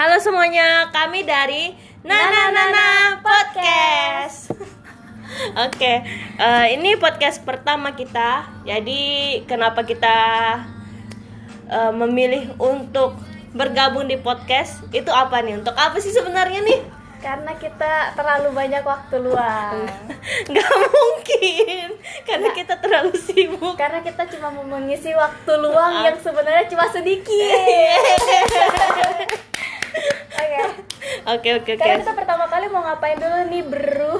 Halo semuanya, kami dari Nana Nana Podcast. Oke, eh, ini podcast pertama kita. Jadi kenapa kita eh, memilih untuk bergabung di podcast? Itu apa nih? Untuk apa sih sebenarnya nih? Karena kita terlalu banyak waktu luang. Nggak mungkin, karena kita terlalu sibuk. Karena kita cuma mau mengisi waktu luang yang sebenarnya cuma sedikit. Oke. Oke oke oke. Sekarang kita pertama kali mau ngapain dulu nih, Bro?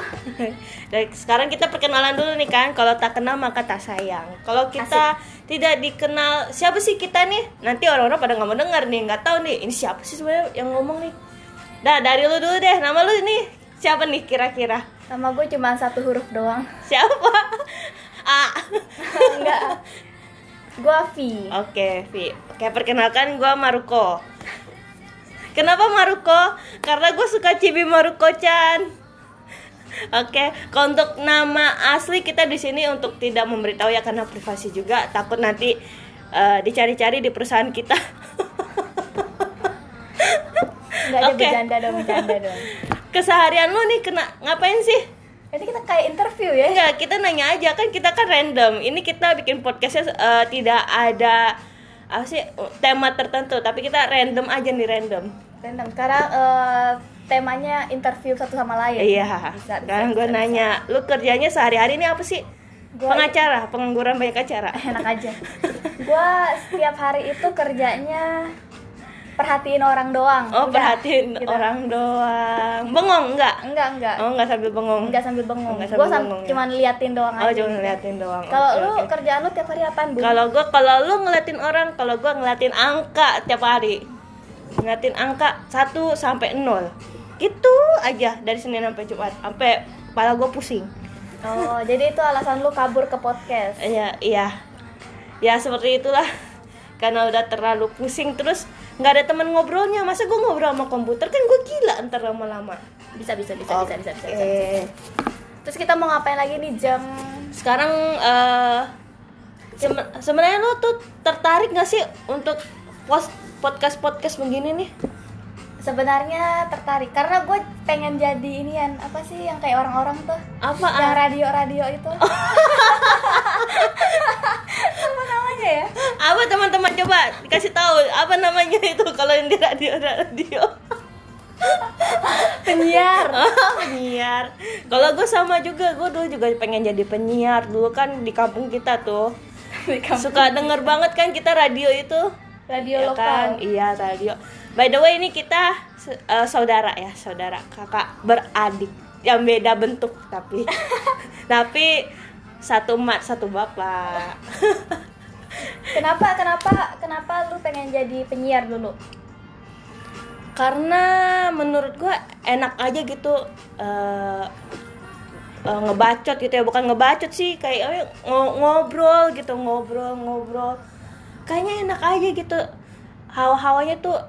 Sekarang kita perkenalan dulu nih kan. Kalau tak kenal maka tak sayang. Kalau kita tidak dikenal, siapa sih kita nih? Nanti orang-orang pada nggak mau dengar nih, nggak tahu nih. Ini siapa sih sebenarnya yang ngomong nih? Dah dari lu dulu deh. Nama lu nih siapa nih kira-kira? Nama gue cuma satu huruf doang. Siapa? A. Enggak. Gue V. Oke, Vi. Oke, perkenalkan gua Maruko. Kenapa Maruko? Karena gue suka Cibi Maruko-chan. Oke, kalau untuk nama asli kita di sini untuk tidak memberitahu ya karena privasi juga takut nanti eh, dicari-cari di perusahaan kita. Enggak ada Oke. bercanda dong, bercanda dong. Keseharian lu nih kena ngapain sih? Nanti kita kayak interview ya. Enggak, kita nanya aja kan kita kan random. Ini kita bikin podcastnya eh, tidak ada apa sih tema tertentu, tapi kita random aja nih random. Random. Sekarang eh, temanya interview satu sama lain. Iya. Bisa, bisa, Sekarang gue bisa, nanya, lu kerjanya sehari-hari ini apa sih? Gua- Pengacara, pengangguran banyak acara. enak aja gue setiap hari itu kerjanya perhatiin orang doang Oh, Udah, perhatiin gitu. orang doang. Bengong enggak? enggak enggak Oh, enggak sambil bengong. enggak sambil bengong Enggak sambil bengong, ya. cuman liatin doang Oh, aja cuma ngeliatin doang. kalau Oke, lu oke. kerjaan lu tiap hari apaan bu Kalau gua kalau lu ngeliatin orang, kalau gua ngeliatin angka tiap hari. Ngeliatin angka 1 sampai 0. Gitu aja dari Senin sampai Jumat. Sampai kepala gua pusing. oh jadi itu alasan lu kabur ke podcast Iya, iya. Ya seperti itulah. Karena udah terlalu pusing terus nggak ada teman ngobrolnya. Masa gue ngobrol sama komputer kan gue gila ntar lama-lama. bisa bisa bisa bisa bisa, bisa, bisa. Oke. terus kita mau ngapain lagi nih jam Sekarang seben- sebenarnya lo tuh tertarik gak sih untuk post podcast podcast begini nih? sebenarnya tertarik karena gue pengen jadi inian apa sih yang kayak orang-orang tuh Apa? yang radio-radio itu apa namanya ya Apa teman-teman coba dikasih tahu apa namanya itu kalau yang di radio radio. penyiar penyiar. Kalau gue sama juga, gue dulu juga pengen jadi penyiar. Dulu kan di kampung kita tuh Di kampung. suka denger banget kan kita radio itu radio Ya lokal. Kan iya radio. By the way ini kita eh, saudara ya saudara kakak beradik yang beda bentuk tapi tapi satu mat satu bapak. Kenapa kenapa kenapa lu pengen jadi penyiar dulu? Karena menurut gua enak aja gitu eh, eh, ngebacot gitu ya. Bukan ngebacot sih kayak ngo- ngobrol gitu. Ngobrol ngobrol kayaknya enak aja gitu. Hawa-hawanya tuh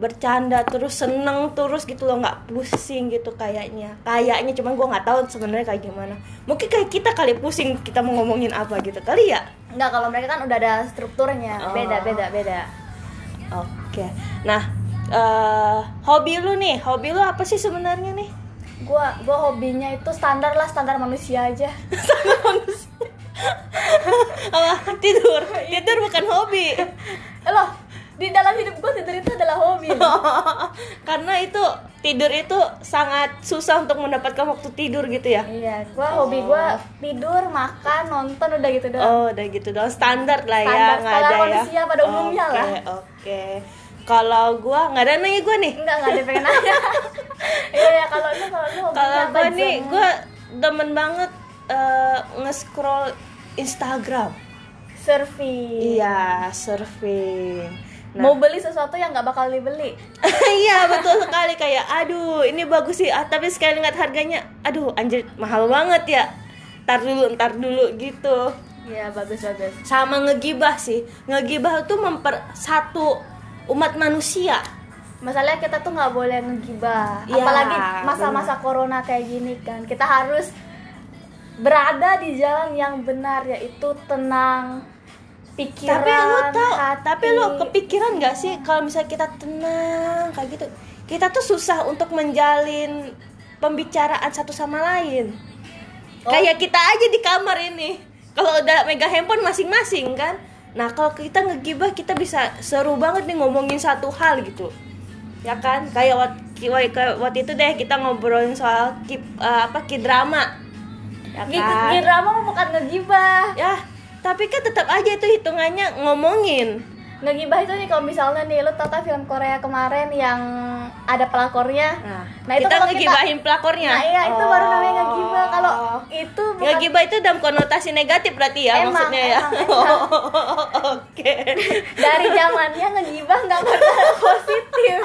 bercanda terus seneng terus gitu loh nggak pusing gitu kayaknya. Kayaknya cuman gua nggak tahu sebenarnya kayak gimana. Mungkin kayak kita kali pusing kita mau ngomongin apa gitu kali ya? Enggak, kalau mereka kan udah ada strukturnya. Oh. beda beda beda. Oke. Nah eh, hobi lu nih hobi lu apa sih sebenarnya nih? Gua gua hobinya itu standar lah standar manusia aja apa tidur. Tidur bukan hobi. Loh di dalam hidup gua tidur itu adalah hobi. Karena itu tidur itu sangat susah untuk mendapatkan waktu tidur gitu ya. Iya gua hobi gua tidur makan nonton udah gitu doang. Oh udah gitu dong standar lah ya Standar, nggak standar ada ya. manusia pada umumnya lah. oke. Kalau gua nggak ada nanya gua nih. Enggak enggak ada pengen nanya. Iya ya kalau lu kalau lu kalau gua nih gua demen banget eh, nge-scroll Instagram. Surfing. Iya surfing. Nah, mau beli sesuatu yang nggak bakal dibeli. Iya betul sekali. Kayak aduh ini bagus sih. Ah, tapi sekali lihat harganya aduh anjir mahal banget ya. Ntar dulu ntar dulu gitu. Iya bagus bagus. Sama ngegibah sih. Ngegibah tuh mempersatu umat manusia. Masalahnya kita tuh nggak boleh ngegibah. Iya, apalagi masa-masa corona kayak gini kan. Kita harus berada di jalan yang benar yaitu tenang pikiran tapi lu tau hati. tapi lu kepikiran gak sih kalau misalnya kita tenang kayak gitu? Kita tuh susah untuk menjalin pembicaraan satu sama lain. Oh. kayak kita aja di kamar ini. Kalau udah mega handphone masing-masing kan? Nah kalau kita ngegibah kita bisa seru banget nih ngomongin satu hal gitu. Ya kan? Kayak waktu, waktu itu deh kita ngobrolin soal kip, eh, apa kidrama ya kan drama mah bukan ngegibah. Ya tapi kan tetap aja itu hitungannya ngomongin. Ngegibah itu nih kalau misalnya nih lu tau kan film Korea kemarin yang ada pelakornya? Nah, Nah, itu kita kalau kita- ngegibahin pelakornya. Nah iya itu baru namanya ngegibah. Kalau Oh. itu bukan ngegibah itu dalam konotasi negatif berarti ya Emang, maksudnya ya? emang, emang. oke. Dari zamannya ngegibah nggak pernah positif.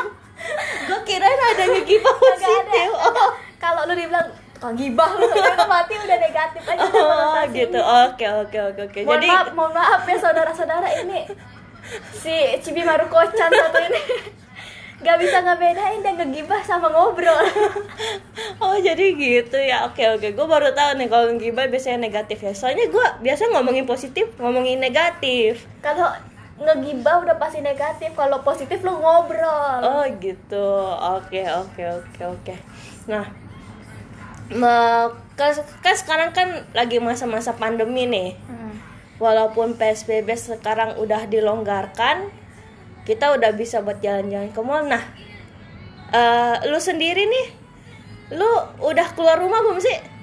Gue kirain ada ngegibah ada. positif. Oh, kalau lu dibilang kok gibah lu mati udah negatif aja oh gitu. Oke oke oke oke. Mohon jadi maaf mohon maaf ya saudara-saudara ini si Cibi Maruko-chan satu ini. Nggak bisa ngebedain dan ngegibah sama ngobrol. Oh jadi gitu ya. Oke oke. Gue baru tahu nih kalau ngegibah biasanya negatif ya. Soalnya gue biasa ngomongin positif ngomongin negatif. Kalau ngegibah udah pasti negatif kalau positif lu ngobrol. Oh gitu, oke oke oke oke. Nah, kan, kan sekarang kan lagi masa-masa pandemi nih. Hmm. Walaupun PSBB sekarang udah dilonggarkan, kita udah bisa buat jalan-jalan ke mall. Nah, eh, lu sendiri nih, lu udah keluar rumah belum sih?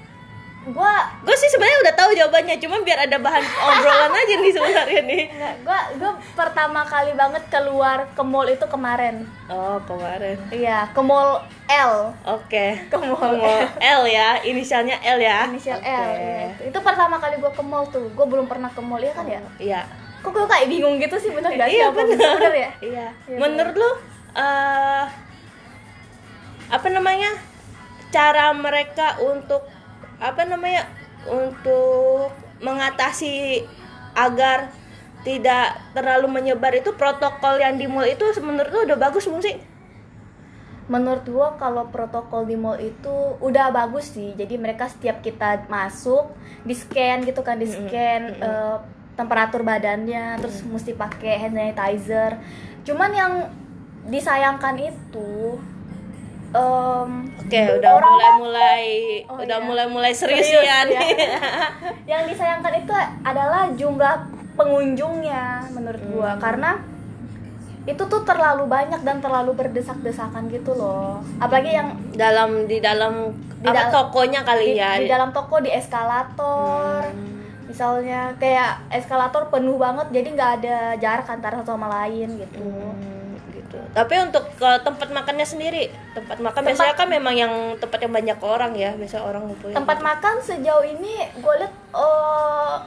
Gua Gue sih sebenarnya udah tahu jawabannya, cuman biar ada bahan obrolan aja nih sebenarnya nih. gua gua pertama kali banget keluar ke mall itu kemarin Oh kemarin. iya ke mall L Oke. ke mall Mau L ya, inisialnya L ya. inisial Oke. L iya, itu. itu pertama kali gua ke mall tuh gua belum pernah ke mall ya kan ya Iya. kok gua kayak bingung gitu sih bener gak sih Iya apa benar. bener ya Iya. Iya, Menurut lu eh apa namanya? Cara mereka untuk apa namanya? Untuk mengatasi agar tidak terlalu menyebar itu protokol yang di mall itu menurut lu udah bagus belum sih? menurut gua kalau protokol di mall itu udah bagus sih jadi mereka setiap kita masuk di scan gitu kan di scan eh, temperatur badannya terus mesti pakai hand sanitizer cuman yang disayangkan itu em, Oke, udah orang- mulai-mulai Oh, udah iya. mulai-mulai serius, Serius, ya ya. nih. yang disayangkan itu adalah jumlah pengunjungnya menurut gua Hmm. karena itu tuh terlalu banyak dan terlalu berdesak-desakan gitu loh apalagi yang dalam di dalam Di apa dal- tokonya kali di, ya. di dalam toko di eskalator misalnya kayak eskalator penuh banget jadi nggak ada jarak antara satu sama lain gitu Hmm, gitu. Tapi untuk ke tempat makannya sendiri, tempat makan Tempat- biasanya kan memang yang tempat yang banyak orang ya, biasa orang ngumpulin. tempat makan sejauh ini gue liat oh,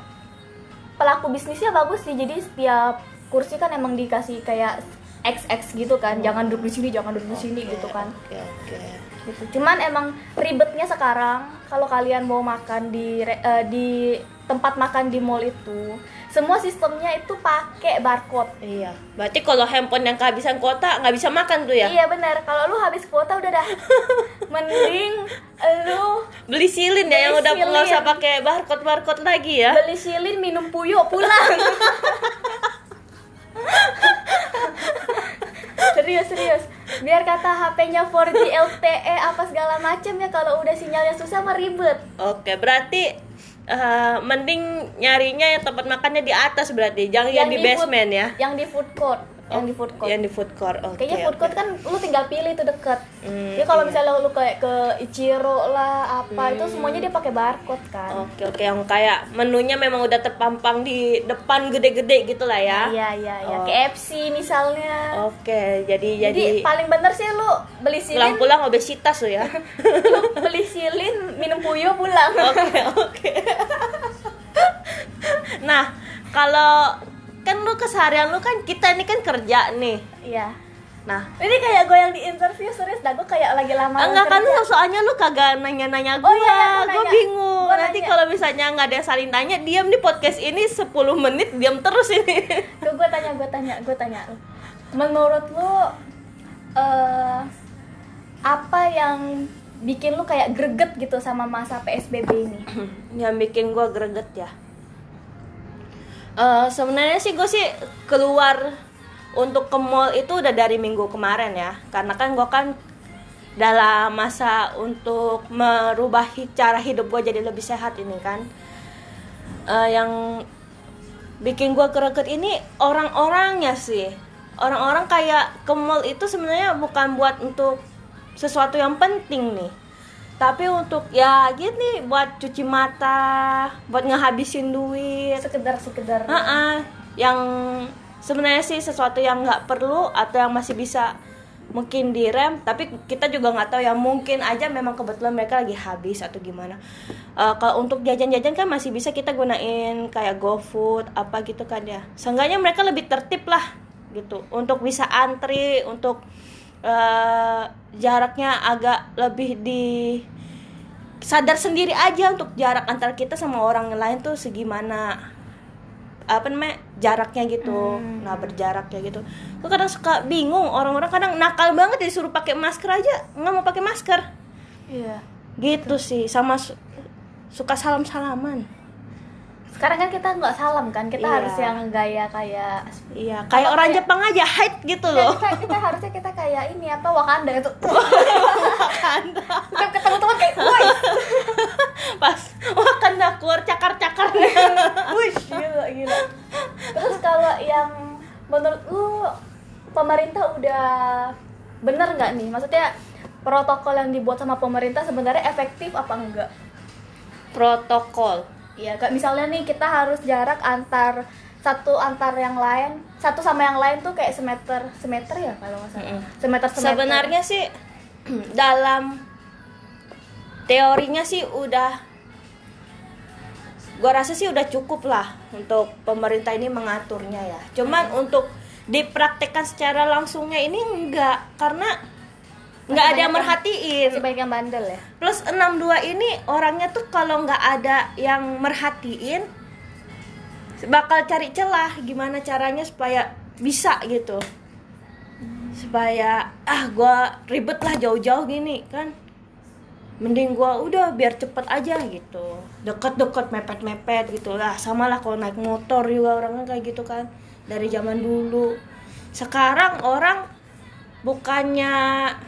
pelaku bisnisnya bagus sih jadi setiap kursi kan emang dikasih kayak XX gitu kan jangan duduk di sini jangan duduk di sini gitu kan Oke, oke. gitu cuman emang ribetnya sekarang kalau kalian mau makan di eh, di tempat makan di mall itu semua sistemnya itu pakai barcode Iya. Berarti kalau handphone yang kehabisan kuota nggak bisa makan tuh ya? Iya benar. Kalau lu habis kuota udah dah. Mending lu Beli silin ya yang udah nggak usah pakai barcode barcode lagi ya. beli silin minum puyuh pulang. serius serius. Biar kata HP-nya 4G LTE apa segala macem ya kalau udah sinyalnya susah mah ribet. Oke, berarti eh, mending nyarinya yang tempat makannya di atas berarti, jangan yang, di food- basement ya. Yang di food court. Yang di food court. Yang di food court. Oke. Kayaknya food court oke. kan lu tinggal pilih tuh deket. Hmm, Jadi kalau iya. misalnya lu kayak ke Ichiro lah apa itu Hmm. semuanya dia pakai barcode kan. Oke oke yang kayak menunya memang udah terpampang di depan gede-gede gitu lah ya. Iya iya iya. Oh. KFC misalnya. Oke, jadi Jadi, jadi paling bener sih lu beli silin, pulang-pulang obesitas tuh ya. lu beli silin, minum puyuh pulang. Oke oke. nah kalau kan lu keseharian lu kan kita ini kan kerja nih. Iya. Nah Ini kayak gue yang di interview serius dah gue kayak lagi lama enggak kan lu soalnya lu kagak nanya-nanya gua. Oh, iya, gua nanya. bingung. Gua Nanti kalau misalnya nggak ada yang saling tanya, diam di podcast ini 10 menit diam terus ini. Tuh gue tanya, gue tanya, gue tanya lu. Menurut lu eh apa yang bikin lu kayak greget gitu sama masa PSBB ini? yang bikin gua greget ya Eh, sebenarnya sih gue sih keluar untuk ke mall itu udah dari minggu kemarin ya. Karena kan gue kan dalam masa untuk merubah cara hidup gue jadi lebih sehat ini kan. Eh, yang bikin gue greget ini orang-orangnya sih. Orang-orang kayak ke mall itu sebenarnya bukan buat untuk sesuatu yang penting nih tapi untuk ya gini buat cuci mata buat ngehabisin duit. Sekedar sekedar Heeh, yang sebenarnya sih sesuatu yang nggak perlu atau yang masih bisa mungkin direm tapi kita juga nggak tahu ya mungkin aja memang kebetulan mereka lagi habis atau gimana. Eh, kalau untuk jajan-jajan kan masih bisa kita gunain kayak GoFood apa gitu kan ya. Seenggaknya mereka lebih tertib lah gitu. Untuk bisa antri untuk eh, jaraknya agak lebih di sadar sendiri aja untuk jarak antar kita sama orang lain tuh segimana apa namanya jaraknya gitu nah berjaraknya gitu. Gue kadang suka bingung orang-orang kadang nakal banget disuruh pakai masker aja nggak mau pakai masker. Iya. Gitu sih sama su- suka salam salaman sekarang kan kita nggak salam kan kita Iya. harus yang gaya kayak iya kayak orang Jepang aja hide gitu loh. kita, kita harusnya kita kayak ini apa Wakanda itu setiap ketemu teman kayak woi. Pas wah kena keluar cakar-cakar. Wush gila gila. Terus kalau yang menurut lu pemerintah udah bener nggak nih? Maksudnya protokol yang dibuat sama pemerintah sebenarnya efektif apa enggak? Protokol Iya, kayak misalnya nih kita harus jarak antar satu antar yang lain, satu sama yang lain tuh kayak semeter, semeter ya kalau nggak salah. Mm-mm. Semeter semeter. sebenarnya sih dalam teorinya sih udah gua rasa sih udah cukup lah untuk pemerintah ini mengaturnya ya cuman untuk dipraktekkan secara langsungnya ini enggak karena nggak ada yang merhatiin. banyak yang bandel ya. plus 62 ini orangnya tuh kalau nggak ada yang merhatiin bakal cari celah gimana caranya supaya bisa gitu. Supaya ah gua ribet lah jauh-jauh gini kan? Mending gua udah biar cepet aja gitu. Deket-deket mepet-mepet gitu lah. Sama lah kalau naik motor juga orangnya kayak gitu kan. Dari zaman dulu. Sekarang orang bukannya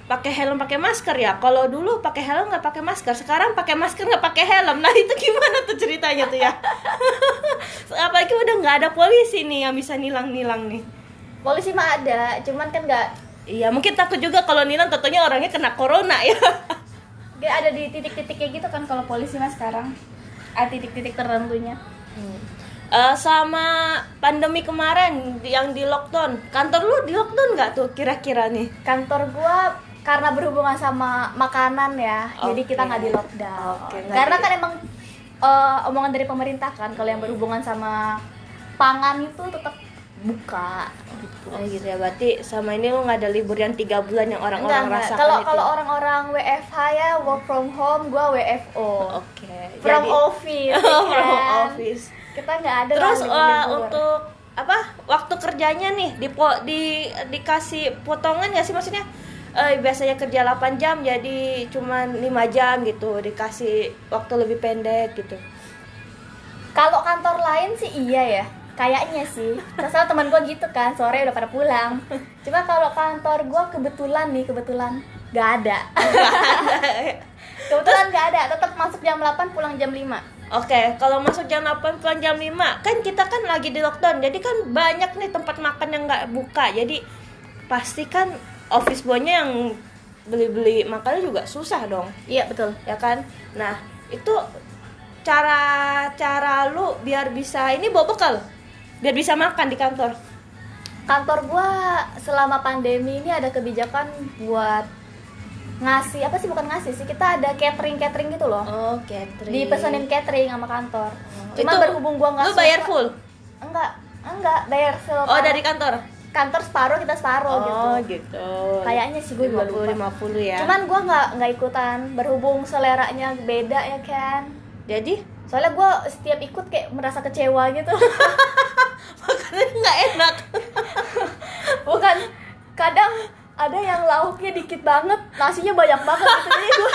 pakai helm pakai masker ya? Kalau dulu pakai helm nggak pakai masker. Sekarang pakai masker nggak pakai helm. Nah itu gimana tuh ceritanya tuh ya? Apalagi udah nggak ada polisi nih yang bisa nilang-nilang nih. Polisi mah ada, cuman kan nggak iya mungkin takut juga kalau nilang tentunya orangnya kena corona ya. Nggak ada di titik-titiknya gitu kan kalau polisi mah sekarang. Ada titik-titik tertentunya. Eh, sama pandemi kemarin yang di lockdown kantor lu di lockdown nggak tuh kira-kira nih Kantor gua karena berhubungan sama makanan ya, jadi Oke. kita nggak di lockdown. Nggak karena kan emang eh, omongan dari pemerintah kan kalau yang berhubungan sama pangan itu tetap buka gitu. Oh gitu ya, berarti sama ini lu nggak ada libur yang tiga bulan yang orang-orang rasakan Kalau itu. kalau orang-orang WFH ya work from home, gua WFO. Oke. From jadi- office. ya from kan? office. Kita nggak ada Terus libur-libur. untuk apa? Waktu kerjanya nih di di dikasih potongan nggak sih maksudnya? Eh, biasanya kerja 8 jam jadi cuman 5 jam gitu dikasih waktu lebih pendek gitu. kalau kantor lain sih iya ya. Kayaknya sih. Soalnya teman gua gitu kan, sore udah pada pulang. Cuma kalau kantor gua kebetulan nih, kebetulan nggak ada. kebetulan nggak ada, tetap masuk jam 8 pulang jam 5. Oke, kalau masuk jam 8 pulang jam 5 Kan kita kan lagi di lockdown Jadi kan banyak nih tempat makan yang nggak buka Jadi pasti kan office boy-nya yang beli-beli makannya juga susah dong Iya, betul. Ya kan? Nah, itu cara cara lu biar bisa ini bawa bekal biar bisa makan di kantor Kantor gua selama pandemi ini ada kebijakan buat ngasih apa sih bukan ngasih sih kita ada catering catering gitu loh. Oh catering. Dipesenin catering sama kantor. Cuma Itu berhubung gua nggak lu bayar full? Enggak enggak bayar sewa oh dari kantor? Kantor separuh kita separuh gitu. gitu. Kayaknya sih gue juga lupa. 50 50 ya. Cuman gua nggak nggak ikutan. Berhubung seleranya beda ya kan jadi? Soalnya gua setiap ikut kayak merasa kecewa gitu. Makanannya nggak enak. Bukan kadang ada yang lauknya dikit banget nasinya banyak banget gitu jadi gua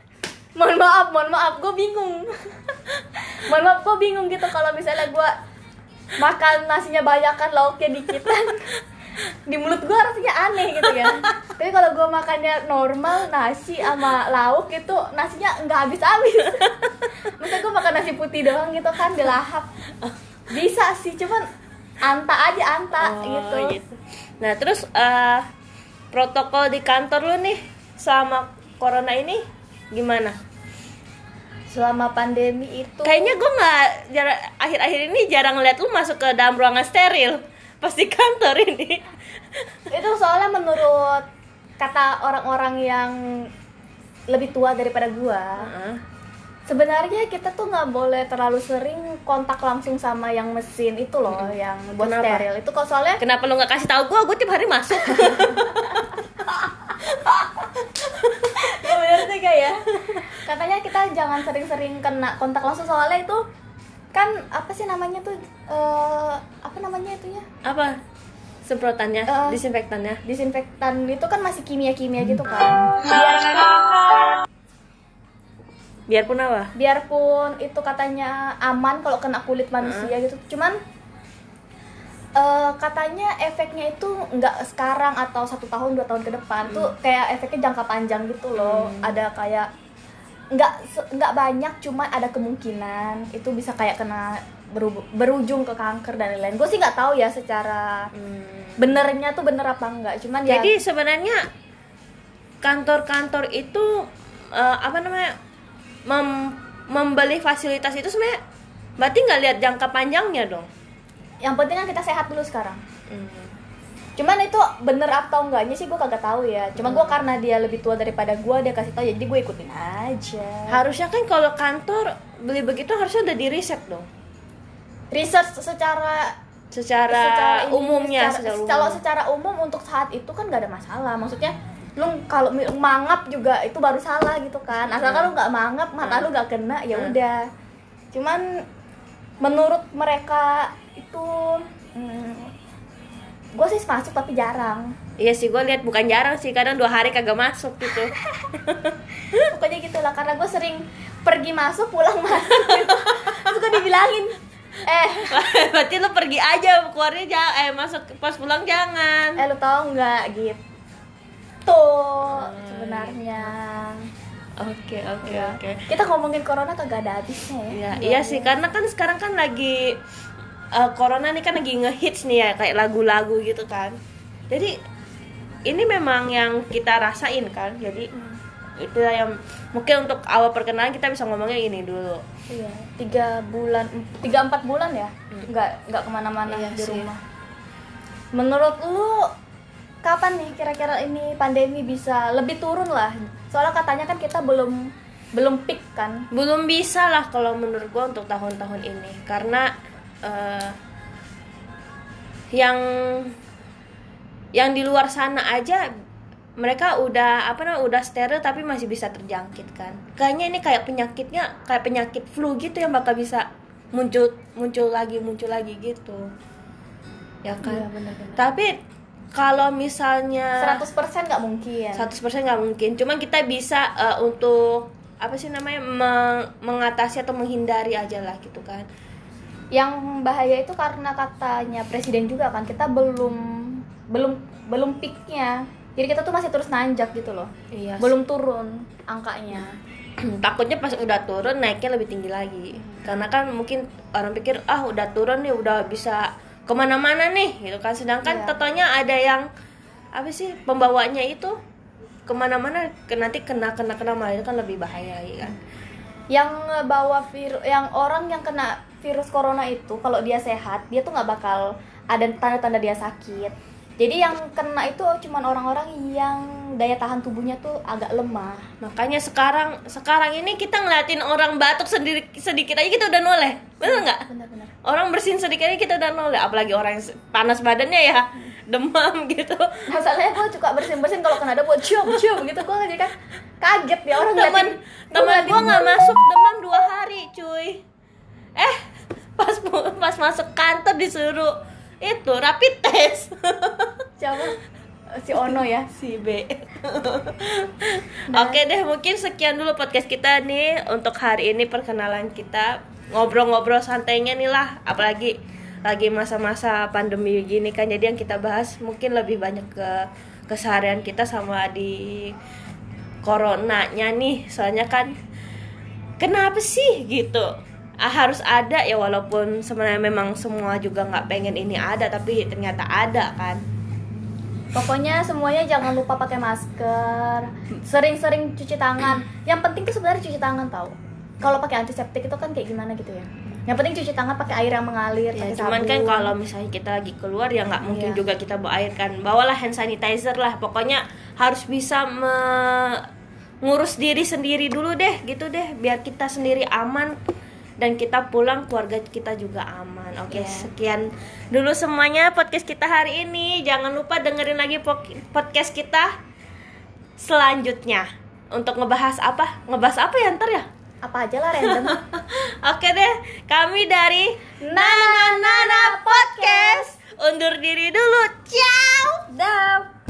mohon maaf mohon maaf gue bingung. Mohon maaf gue bingung gitu kalau misalnya gua makan nasinya banyak kan lauknya dikitan di mulut gue rasanya aneh gitu ya. Tapi kalau gue makannya normal nasi sama lauk itu nasinya nggak habis habis masa gue makan nasi putih doang gitu kan dilahap bisa sih cuman anta aja anta Oh, gitu. Nah, terus eh, protokol di kantor lu nih sama corona ini gimana? selama pandemi itu Kayaknya gue nggak akhir-akhir ini jarang lihat lu masuk ke dalam ruangan steril pas di kantor ini. itu soalnya menurut kata orang-orang yang lebih tua daripada gua Heeh. sebenarnya kita tuh nggak boleh terlalu sering kontak langsung sama yang mesin itu loh yang buat Kenapa? steril itu kok soalnya Kenapa lu nggak kasih tahu gue? Gue tiap hari masuk. ya bener juga ya katanya kita jangan sering-sering kena kontak langsung. Soalnya itu kan apa sih namanya tuh eh, apa namanya itunya? Apa? Semprotannya, Eh. disinfektannya. disinfektan itu kan masih kimia-kimia gitu kan. Biar Biarpun apa? biarpun itu katanya aman kalau kena kulit manusia gitu. Cuman eh, katanya efeknya itu nggak sekarang atau satu tahun dua tahun ke depan tuh kayak efeknya jangka panjang gitu loh. Ada kayak nggak nggak banyak cuman ada kemungkinan itu bisa kayak kena beru- berujung ke kanker dan lain-lain. Gue sih nggak tahu ya secara benernya tuh bener apa enggak cuman ya Jadi sebenarnya kantor-kantor itu eh, apa namanya mem- membeli fasilitas itu sebenarnya berarti nggak lihat jangka panjangnya dong. yang penting kan kita sehat dulu sekarang cuman itu bener atau enggaknya sih gue kagak tahu ya. Cuma gue karena dia lebih tua daripada gue dia kasih tahu jadi gue ikutin aja. Harusnya kan kalau kantor beli begitu harusnya udah di riset dong. research secara Secara, ini, umumnya, secara, secara kalau umum. secara umum untuk saat itu kan gak ada masalah. Maksudnya lu kalau mangap juga itu baru salah gitu kan. Asalkan lu nggak mangap mata lu nggak kena ya Hmm. udah. Cuman menurut mereka itu gue sih masuk tapi jarang Iya sih gue lihat bukan jarang sih kadang dua hari kagak masuk gitu. pokoknya gitulah karena gue sering pergi masuk pulang masuk gitu. gue dibilangin eh berarti lu pergi aja keluarnya jangan eh masuk pas pulang jangan. eh lu tau nggak gitu sebenarnya Oke oke Ya. oke. kita ngomongin corona kagak ada habisnya ya Iya, iya sih karena kan sekarang kan lagi eh, corona nih kan lagi ngehits nih ya kayak lagu-lagu gitu kan. Jadi ini memang yang kita rasain kan. Jadi itu yang mungkin untuk awal perkenalan kita bisa ngomongnya ini dulu. iya tiga bulan tiga empat bulan ya nggak nggak ke mana-mana Iya di sih. rumah menurut lu kapan nih kira-kira ini pandemi bisa lebih turun lah soalnya katanya kan kita belum belum peak kan Belum bisa lah kalau menurut gua untuk tahun-tahun ini karena eh, yang yang di luar sana aja mereka udah apa namanya udah steril tapi masih bisa terjangkit kan. Kayaknya ini kayak penyakitnya kayak penyakit flu gitu yang bakal bisa muncul muncul lagi muncul lagi gitu. Ya kan? Iya, benar-benar. tapi kalau misalnya 100% nggak mungkin. 100% nggak mungkin. Cuman kita bisa eh, untuk apa sih namanya meng- mengatasi atau menghindari aja lah gitu kan yang bahaya itu karena katanya presiden juga kan kita belum belum belum peaknya. Jadi kita tuh masih terus nanjak gitu loh. Iya belum turun angkanya. Takutnya pas udah turun naiknya lebih tinggi lagi. Karena kan mungkin orang pikir ah udah turun nih udah bisa ke mana-mana nih gitu kan. Sedangkan Iya. totonya ada yang apa sih pembawanya itu ke mana-mana ke nanti kena kena kena malah itu kan lebih bahaya lagi kan yang bawa virus yang orang yang kena virus corona itu kalau dia sehat dia tuh nggak bakal ada tanda-tanda dia sakit. Jadi yang kena itu cuman orang-orang yang daya tahan tubuhnya tuh agak lemah. Makanya sekarang sekarang ini kita ngeliatin orang batuk sendiri sedikit aja kita udah noleh. Bener nggak? Benar-benar orang bersin sedikit aja kita udah noleh. Apalagi orang yang panas badannya ya. Demam gitu. Masalahnya gue suka bersin-bersin kalau kena ada buat cium cium gitu. Gue jadi kan kaget ya orang ngeliatin- teman ngeliatin gua nggak masuk demam dua hari cuy. Eh pas pas masuk kantor disuruh itu rapid test. Siapa? Si Ono ya? Si B. Oke deh mungkin sekian dulu podcast kita nih untuk hari ini perkenalan kita. Ngobrol-ngobrol santainya nih lah apalagi lagi masa-masa pandemi gini kan. Jadi yang kita bahas mungkin lebih banyak ke keseharian kita sama di coronanya nih soalnya kan kenapa sih gitu ah, harus ada ya walaupun sebenarnya memang semua juga nggak pengen ini ada tapi ternyata ada kan Pokoknya semuanya jangan lupa pakai masker, sering-sering cuci tangan. Yang penting tuh sebenarnya cuci tangan tau. Kalau pakai antiseptik itu kan kayak gimana gitu ya. Yang penting cuci tangan pakai air yang mengalir, ya pakai cuman sabun. kan kalau misalnya kita lagi keluar ya nggak mungkin Iya. juga kita bawa air kan. Bawalah hand sanitizer lah pokoknya harus bisa me- ngurus diri sendiri dulu deh gitu deh. Biar kita sendiri aman dan kita pulang keluarga kita juga aman. Oke Iya. sekian dulu semuanya podcast kita hari ini. Jangan lupa dengerin lagi podcast kita selanjutnya. Untuk ngebahas apa? Ngebahas apa ya ntar ya apa aja lah random. Oke deh, kami dari Nana Nana Podcast undur diri dulu. Ciao. Dah.